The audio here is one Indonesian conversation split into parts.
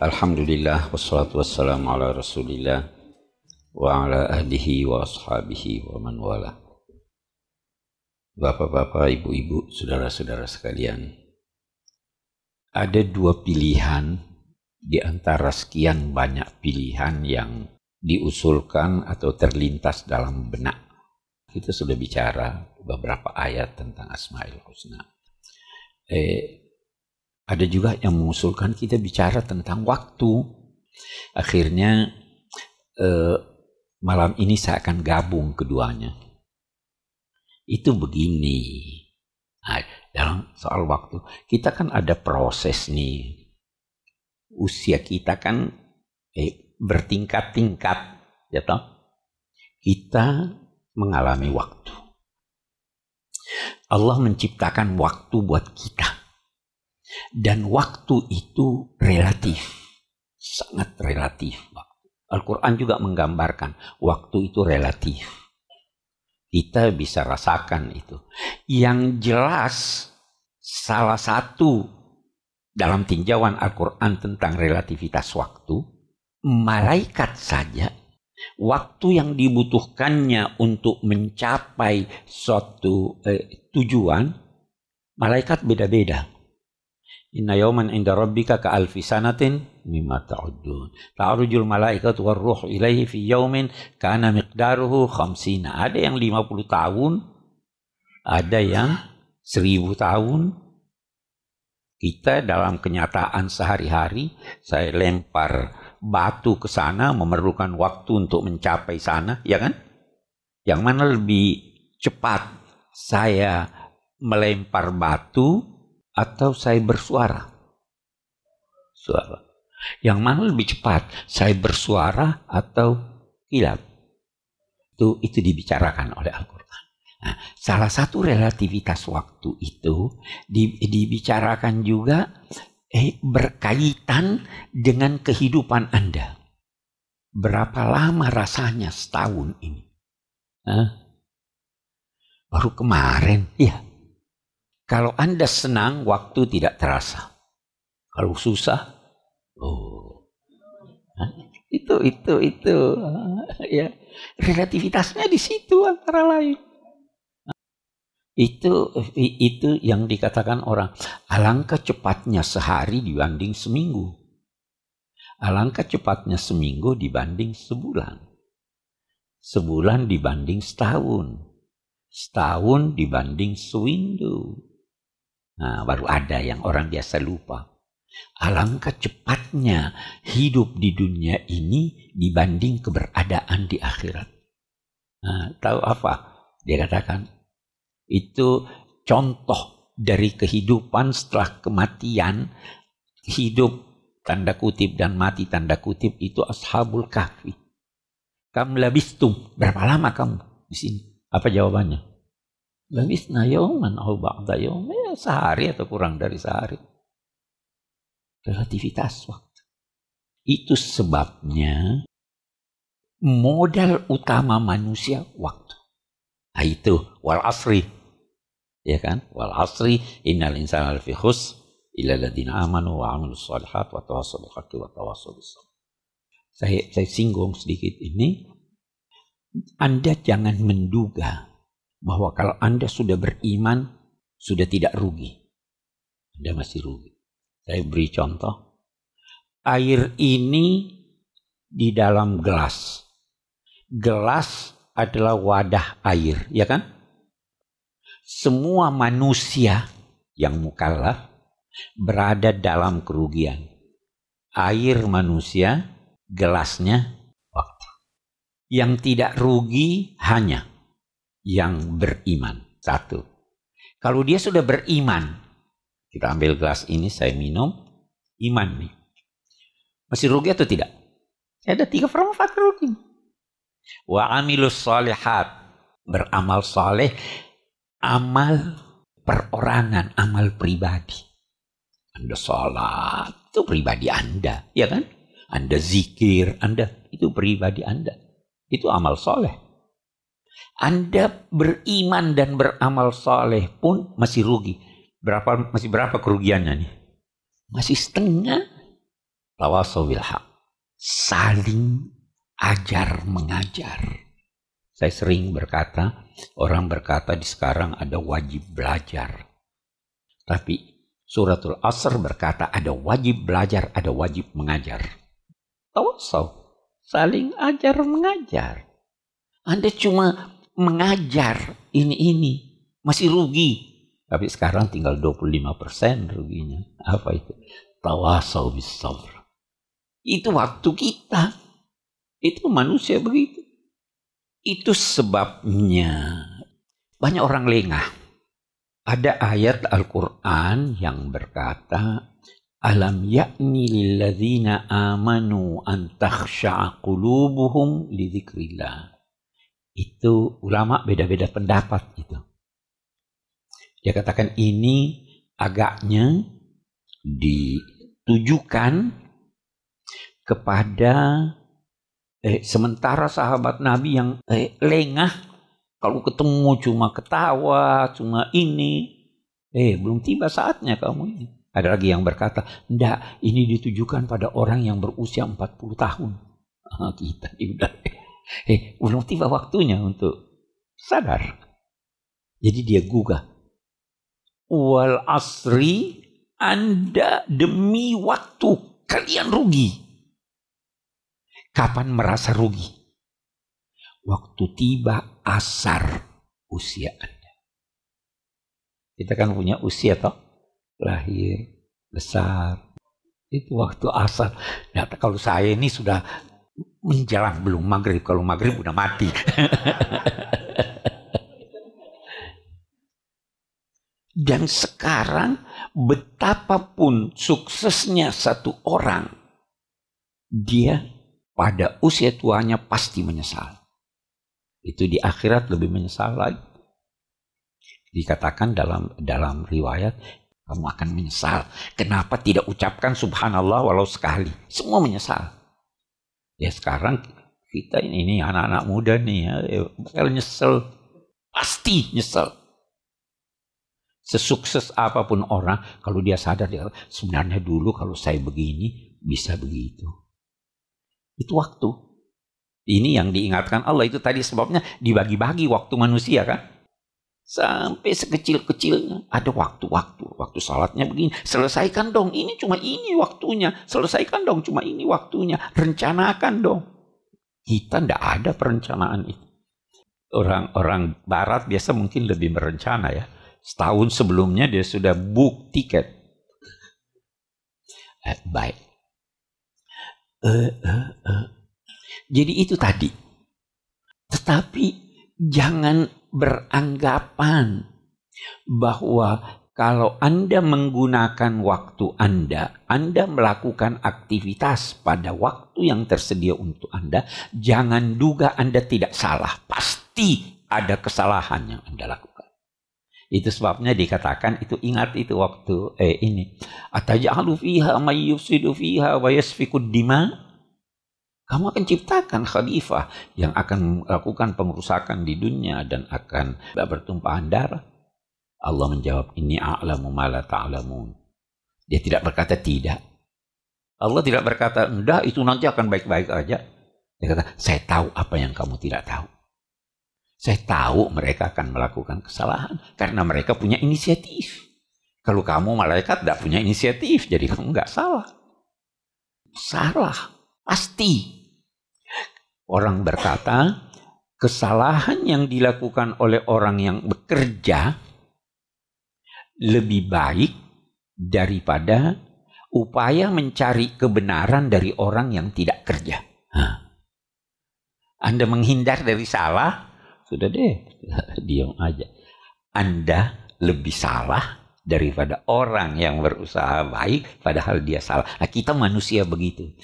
Alhamdulillah wassalatu wassalamu ala Rasulillah wa ala ahlihi wa ashabihi wa man wala. Bapak-bapak, ibu-ibu, saudara-saudara sekalian. Ada dua pilihan di antara sekian banyak pilihan yang diusulkan atau terlintas dalam benak. Kita sudah bicara beberapa ayat tentang Asmaul Husna. Eh, ada juga yang mengusulkan kita bicara tentang waktu. Akhirnya eh, malam ini saya akan gabung keduanya. Itu begini. Nah, dalam soal waktu, kita kan ada proses nih. Usia kita kan eh, bertingkat-tingkat, ya toh? Kita mengalami waktu. Allah menciptakan waktu buat kita. Dan waktu itu relatif. Sangat relatif. Al-Quran juga menggambarkan waktu itu relatif. Kita bisa rasakan itu. Yang jelas salah satu dalam tinjauan Al-Quran tentang relativitas waktu, malaikat saja waktu yang dibutuhkannya untuk mencapai suatu eh, tujuan, malaikat beda-beda. Inna yawman inda rabbika ka alfi sanatin mimma ta'udun. Ta'arujul malaikatu ruh ilaihi fi yawmin kana miqdaruhu khamsina. Ada yang 50 tahun, ada yang 1000 tahun. Kita dalam kenyataan sehari-hari, saya lempar batu ke sana memerlukan waktu untuk mencapai sana, ya kan? Yang mana lebih cepat saya melempar batu atau saya bersuara? Suara. Yang mana lebih cepat? Saya bersuara atau kilap? Itu, itu dibicarakan oleh Al-Quran. Nah, salah satu relativitas waktu itu dibicarakan juga eh, berkaitan dengan kehidupan Anda. Berapa lama rasanya setahun ini? Hah? Baru kemarin, ya. Kalau Anda senang, waktu tidak terasa. Kalau susah, oh. itu, itu, itu. Ya, relativitasnya di situ antara lain. Itu itu yang dikatakan orang. Alangkah cepatnya sehari dibanding seminggu. Alangkah cepatnya seminggu dibanding sebulan. Sebulan dibanding setahun. Setahun dibanding sewindu. Nah, baru ada yang orang biasa lupa. Alangkah cepatnya hidup di dunia ini dibanding keberadaan di akhirat. Nah, tahu apa? Dia katakan, itu contoh dari kehidupan setelah kematian, hidup tanda kutip dan mati tanda kutip itu ashabul kahfi. Kamu labistum, berapa lama kamu di sini? Apa jawabannya? Labisna yauman au ba'da yaum. Ya, sehari atau kurang dari sehari. Relativitas waktu. Itu sebabnya modal utama manusia waktu. Nah itu wal asri. Ya kan? Wal asri innal insana lafi khus illa ladina amanu wa amilus salihat wa tawassaw bil haqqi wa tawassaw bis Saya saya singgung sedikit ini. Anda jangan menduga bahwa kalau Anda sudah beriman, sudah tidak rugi. Anda masih rugi. Saya beri contoh. Air ini di dalam gelas. Gelas adalah wadah air, ya kan? Semua manusia yang mukallaf berada dalam kerugian. Air manusia, gelasnya waktu. Yang tidak rugi hanya yang beriman. Satu. Kalau dia sudah beriman, kita ambil gelas ini, saya minum, iman nih. Masih rugi atau tidak? Ada tiga perempat rugi. Wa amilus salihat. Beramal saleh. Amal perorangan, amal pribadi. Anda sholat, itu pribadi Anda. Ya kan? Anda zikir, Anda, itu pribadi Anda. Itu amal soleh. Anda beriman dan beramal soleh pun masih rugi. Berapa masih berapa kerugiannya nih? Masih setengah. Tawasau bil haq. Saling ajar mengajar. Saya sering berkata, orang berkata di sekarang ada wajib belajar. Tapi suratul Asr berkata ada wajib belajar, ada wajib mengajar. Tawasau, saling ajar mengajar. Anda cuma mengajar ini-ini, masih rugi. Tapi sekarang tinggal 25% ruginya. Apa itu? Tawasau bis sabr. Itu waktu kita. Itu manusia begitu. Itu sebabnya banyak orang lengah. Ada ayat Al-Quran yang berkata, Alam yakni lilladzina amanu an takhsha'a qulubuhum li Itu ulama beda-beda pendapat itu. Dia katakan ini agaknya ditujukan kepada eh, sementara sahabat Nabi yang eh, lengah kalau ketemu cuma ketawa, cuma ini, eh belum tiba saatnya kamu ini. Ada lagi yang berkata, enggak, ini ditujukan pada orang yang berusia 40 tahun. Ah, kita udah, eh belum tiba waktunya untuk sadar. Jadi dia gugah. Wal asri anda demi waktu kalian rugi. Kapan merasa rugi? Waktu tiba asar usia Anda. Kita kan punya usia toh. Lahir, besar. Itu waktu asar. Nah, kalau saya ini sudah menjelang belum maghrib. Kalau maghrib udah mati. Dan sekarang betapapun suksesnya satu orang, dia pada usia tuanya pasti menyesal. Itu di akhirat lebih menyesal lagi. Dikatakan dalam dalam riwayat kamu akan menyesal. Kenapa tidak ucapkan subhanallah walau sekali? Semua menyesal. Ya sekarang kita ini, ini anak-anak muda nih ya, ya bakal nyesel. Pasti nyesel. Sesukses apa pun orang, kalau dia sadar, dia sebenarnya dulu kalau saya begini, bisa begitu. Itu waktu. Ini yang diingatkan Allah itu tadi sebabnya dibagi-bagi waktu manusia kan. Sampai sekecil-kecilnya ada waktu-waktu. Waktu salatnya begini. Selesaikan dong. Ini cuma ini waktunya. Selesaikan dong. Cuma ini waktunya. Rencanakan dong. Kita tidak ada perencanaan itu. Orang-orang barat biasa mungkin lebih merencana ya. Setahun sebelumnya dia sudah book tiket. Eh, baik uh, uh, uh. Jadi itu tadi. Tetapi jangan beranggapan bahwa kalau Anda menggunakan waktu Anda, Anda melakukan aktivitas pada waktu yang tersedia untuk Anda, jangan duga Anda tidak salah. Pasti ada kesalahan yang Anda lakukan. Itu sebabnya dikatakan itu ingat itu waktu eh ini. Ataj'alu fiha may yufsidu fiha wa yasfikud dima? Kamu akan ciptakan khalifah yang akan melakukan pengerusakan di dunia dan akan bertumpahan darah. Allah menjawab, ini a'lamu la ta'lamun. Dia tidak berkata tidak. Allah tidak berkata, enggak itu nanti akan baik-baik aja. Dia kata, saya tahu apa yang kamu tidak tahu. Saya tahu mereka akan melakukan kesalahan karena mereka punya inisiatif. Kalau kamu malaikat tidak punya inisiatif, jadi kamu nggak salah. Salah, pasti. Orang berkata, kesalahan yang dilakukan oleh orang yang bekerja lebih baik daripada upaya mencari kebenaran dari orang yang tidak kerja. Anda menghindar dari salah, sudah deh, diam aja. Anda lebih salah daripada orang yang berusaha baik padahal dia salah. Nah, kita manusia begitu.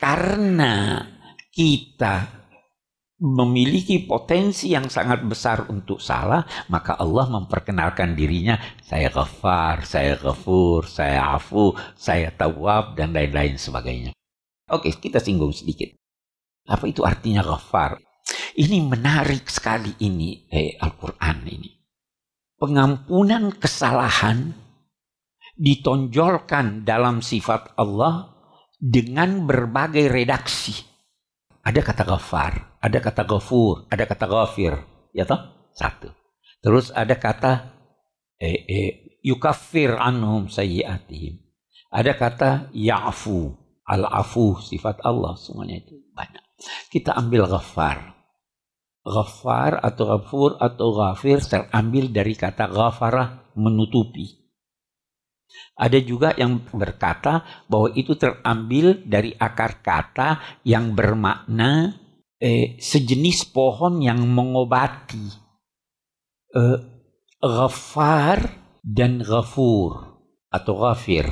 Karena kita memiliki potensi yang sangat besar untuk salah, maka Allah memperkenalkan dirinya, saya ghafar, saya ghafur, saya afu, saya tawab, dan lain-lain sebagainya. Oke, kita singgung sedikit. Apa itu artinya ghafar? Ini menarik sekali ini eh, Al-Quran ini. Pengampunan kesalahan ditonjolkan dalam sifat Allah dengan berbagai redaksi. Ada kata ghafar, ada kata ghafur, ada kata ghafir. Ya toh? Satu. Terus ada kata eh, eh, yukafir anhum sayyiatihim. Ada kata ya'fu, al-afu, sifat Allah. Semuanya itu banyak. Kita ambil ghafar. Ghafar atau ghafur atau ghafir terambil dari kata ghafarah menutupi. Ada juga yang berkata bahwa itu terambil dari akar kata yang bermakna eh, sejenis pohon yang mengobati. Eh, ghafar dan ghafur atau ghafir.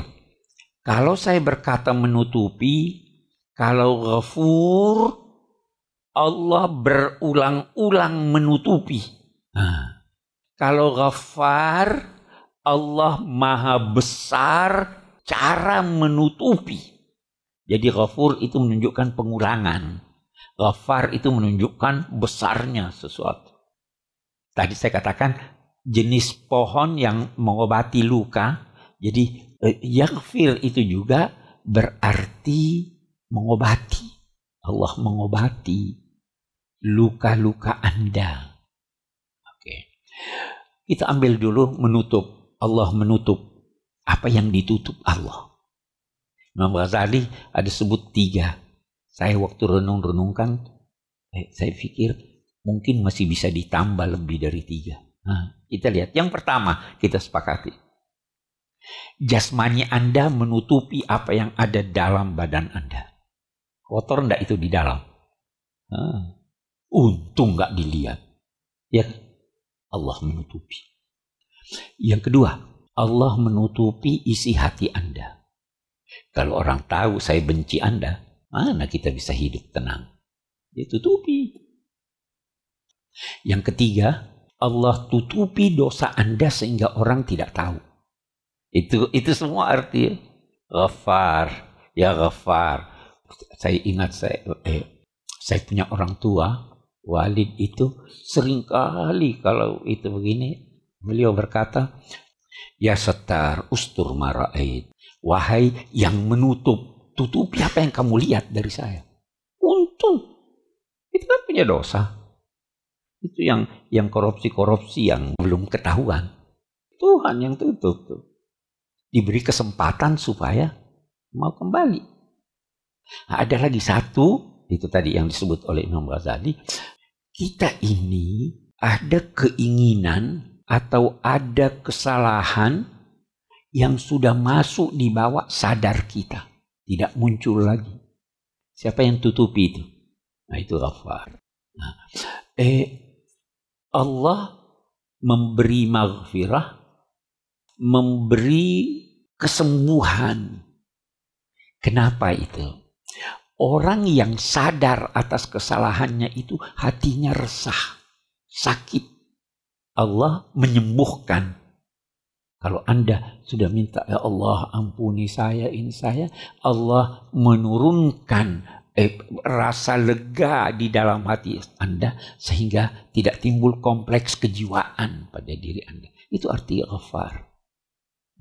Kalau saya berkata menutupi, kalau ghafur Allah berulang-ulang menutupi. Nah, kalau ghafar Allah maha besar cara menutupi. Jadi ghafur itu menunjukkan pengurangan. Ghafar itu menunjukkan besarnya sesuatu. Tadi saya katakan jenis pohon yang mengobati luka. Jadi eh, yaghfir itu juga berarti mengobati. Allah mengobati luka-luka Anda. Oke. Kita ambil dulu menutup Allah menutup apa yang ditutup Allah. Imam Ghazali ada sebut tiga. Saya waktu renung-renungkan, eh, saya pikir mungkin masih bisa ditambah lebih dari tiga. Nah, kita lihat. Yang pertama kita sepakati. Jasmani Anda menutupi apa yang ada dalam badan Anda. Kotor enggak itu di dalam? Nah, untung enggak dilihat. Ya, Allah menutupi. Yang kedua, Allah menutupi isi hati Anda. Kalau orang tahu saya benci Anda, mana kita bisa hidup tenang? Ditutupi. Yang ketiga, Allah tutupi dosa Anda sehingga orang tidak tahu. Itu itu semua arti ghafar, ya ghafar. Saya ingat saya eh, saya punya orang tua, Walid itu sering kali kalau itu begini Beliau berkata, Ya setar ustur mara'id. Wahai yang menutup, tutupi apa yang kamu lihat dari saya. Untung. Itu kan punya dosa. Itu yang yang korupsi-korupsi yang belum ketahuan. Tuhan yang tutup tuh. Diberi kesempatan supaya mau kembali. Nah, ada lagi satu, itu tadi yang disebut oleh Imam Ghazali. Kita ini ada keinginan atau ada kesalahan yang sudah masuk di bawah sadar kita. Tidak muncul lagi. Siapa yang tutupi itu? Nah itu ghafar. Nah, eh, Allah memberi maghfirah, memberi kesembuhan. Kenapa itu? Orang yang sadar atas kesalahannya itu hatinya resah, sakit, Allah menyembuhkan. Kalau Anda sudah minta, ya Allah ampuni saya, ini saya, Allah menurunkan eh, rasa lega di dalam hati Anda sehingga tidak timbul kompleks kejiwaan pada diri Anda. Itu arti ghafar.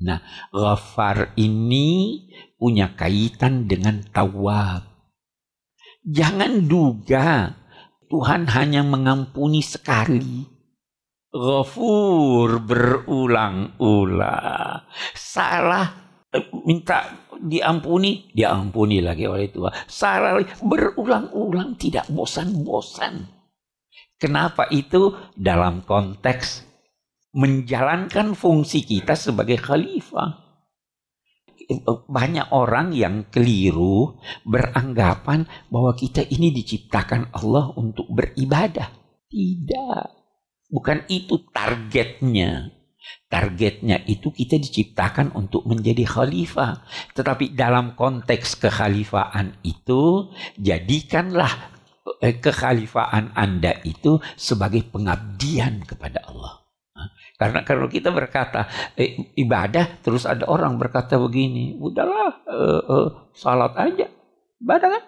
Nah, ghafar ini punya kaitan dengan tawab. Jangan duga Tuhan hanya mengampuni sekali. Ghafur berulang-ulang. Salah minta diampuni, diampuni lagi oleh Tuhan. Salah berulang-ulang tidak bosan-bosan. Kenapa itu dalam konteks menjalankan fungsi kita sebagai khalifah? Banyak orang yang keliru beranggapan bahwa kita ini diciptakan Allah untuk beribadah. Tidak. Bukan itu targetnya. Targetnya itu kita diciptakan untuk menjadi khalifah. Tetapi dalam konteks kekhalifahan itu, jadikanlah eh, kekhalifahan Anda itu sebagai pengabdian kepada Allah. Karena kalau kita berkata eh, ibadah, terus ada orang berkata begini, udahlah eh, eh, salat aja, ibadah kan?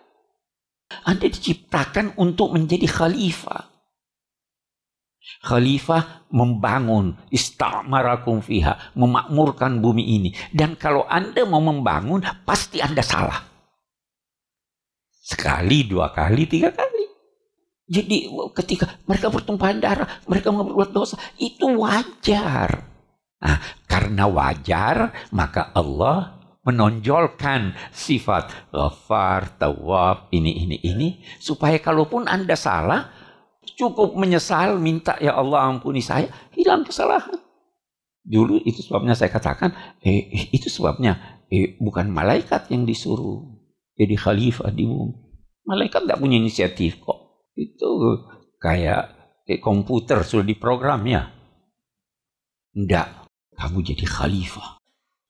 Anda diciptakan untuk menjadi khalifah. Khalifah membangun istamarakum fiha, memakmurkan bumi ini. Dan kalau Anda mau membangun, pasti Anda salah. Sekali, dua kali, tiga kali. Jadi ketika mereka bertumpahan darah, mereka berbuat dosa, itu wajar. Nah, karena wajar, maka Allah menonjolkan sifat ghafar, tawab, ini, ini, ini. Supaya kalaupun Anda salah, cukup menyesal, minta ya Allah ampuni saya, hilang kesalahan. Dulu itu sebabnya saya katakan, eh, itu sebabnya eh, bukan malaikat yang disuruh jadi khalifah di bumi. Malaikat tidak punya inisiatif kok. Itu kayak, kayak komputer sudah diprogram ya. Tidak, kamu jadi khalifah.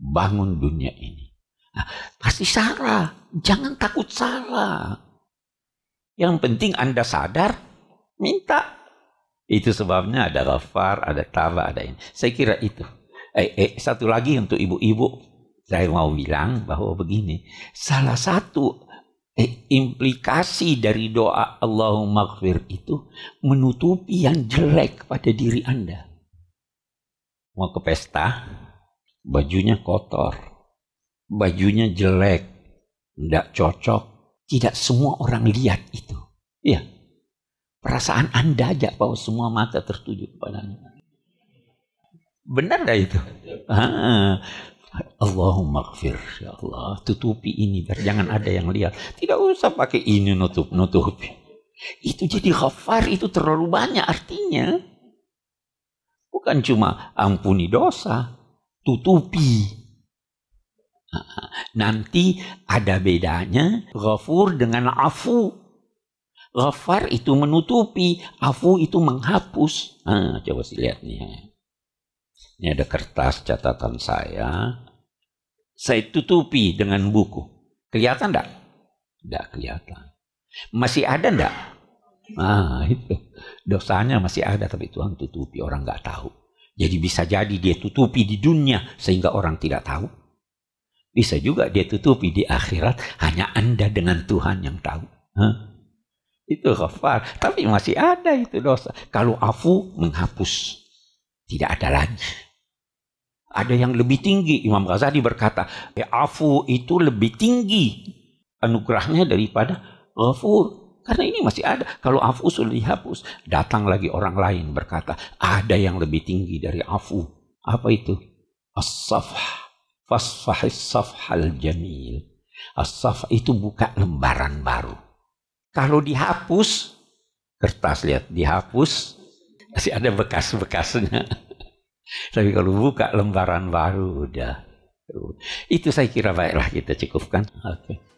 Bangun dunia ini. Nah, pasti salah. Jangan takut salah. Yang penting Anda sadar, minta itu sebabnya ada ghafar, ada taba, ada ini. Saya kira itu. Eh, eh, satu lagi untuk ibu-ibu, saya mau bilang bahwa begini. Salah satu eh, implikasi dari doa Allahumma gfir itu menutupi yang jelek pada diri Anda. Mau ke pesta, bajunya kotor, bajunya jelek, tidak cocok. Tidak semua orang lihat itu. Iya. Perasaan Anda aja bahwa semua mata tertuju kepadanya. Benar gak itu? Ah, Allahumma gfir, ya Allah, tutupi ini biar jangan ada yang lihat. Tidak usah pakai ini nutup-nutupi. Itu jadi khafar itu terlalu banyak artinya. Bukan cuma ampuni dosa, tutupi. Nanti ada bedanya ghafur dengan afu. Ghafar itu menutupi, afu itu menghapus. Nah, coba sih lihat nih. Ini ada kertas catatan saya. Saya tutupi dengan buku. Kelihatan enggak? Enggak kelihatan. Masih ada enggak? Nah, itu. Dosanya masih ada tapi Tuhan tutupi, orang enggak tahu. Jadi bisa jadi dia tutupi di dunia sehingga orang tidak tahu. Bisa juga dia tutupi di akhirat hanya Anda dengan Tuhan yang tahu. Hah? Itu ghafar. Tapi masih ada itu dosa. Kalau afu menghapus. Tidak ada lagi. Ada yang lebih tinggi. Imam Ghazali berkata, ya, afu itu lebih tinggi anugerahnya daripada ghafur. Karena ini masih ada. Kalau afu sudah dihapus, datang lagi orang lain berkata, ada yang lebih tinggi dari afu. Apa itu? As-safh. Fasfahis safhal jamil. As-safh itu buka lembaran baru. Kalau dihapus, kertas lihat dihapus, masih ada bekas-bekasnya. Tapi kalau buka lembaran baru udah. Itu saya kira baiklah kita cukupkan. Oke. Okay.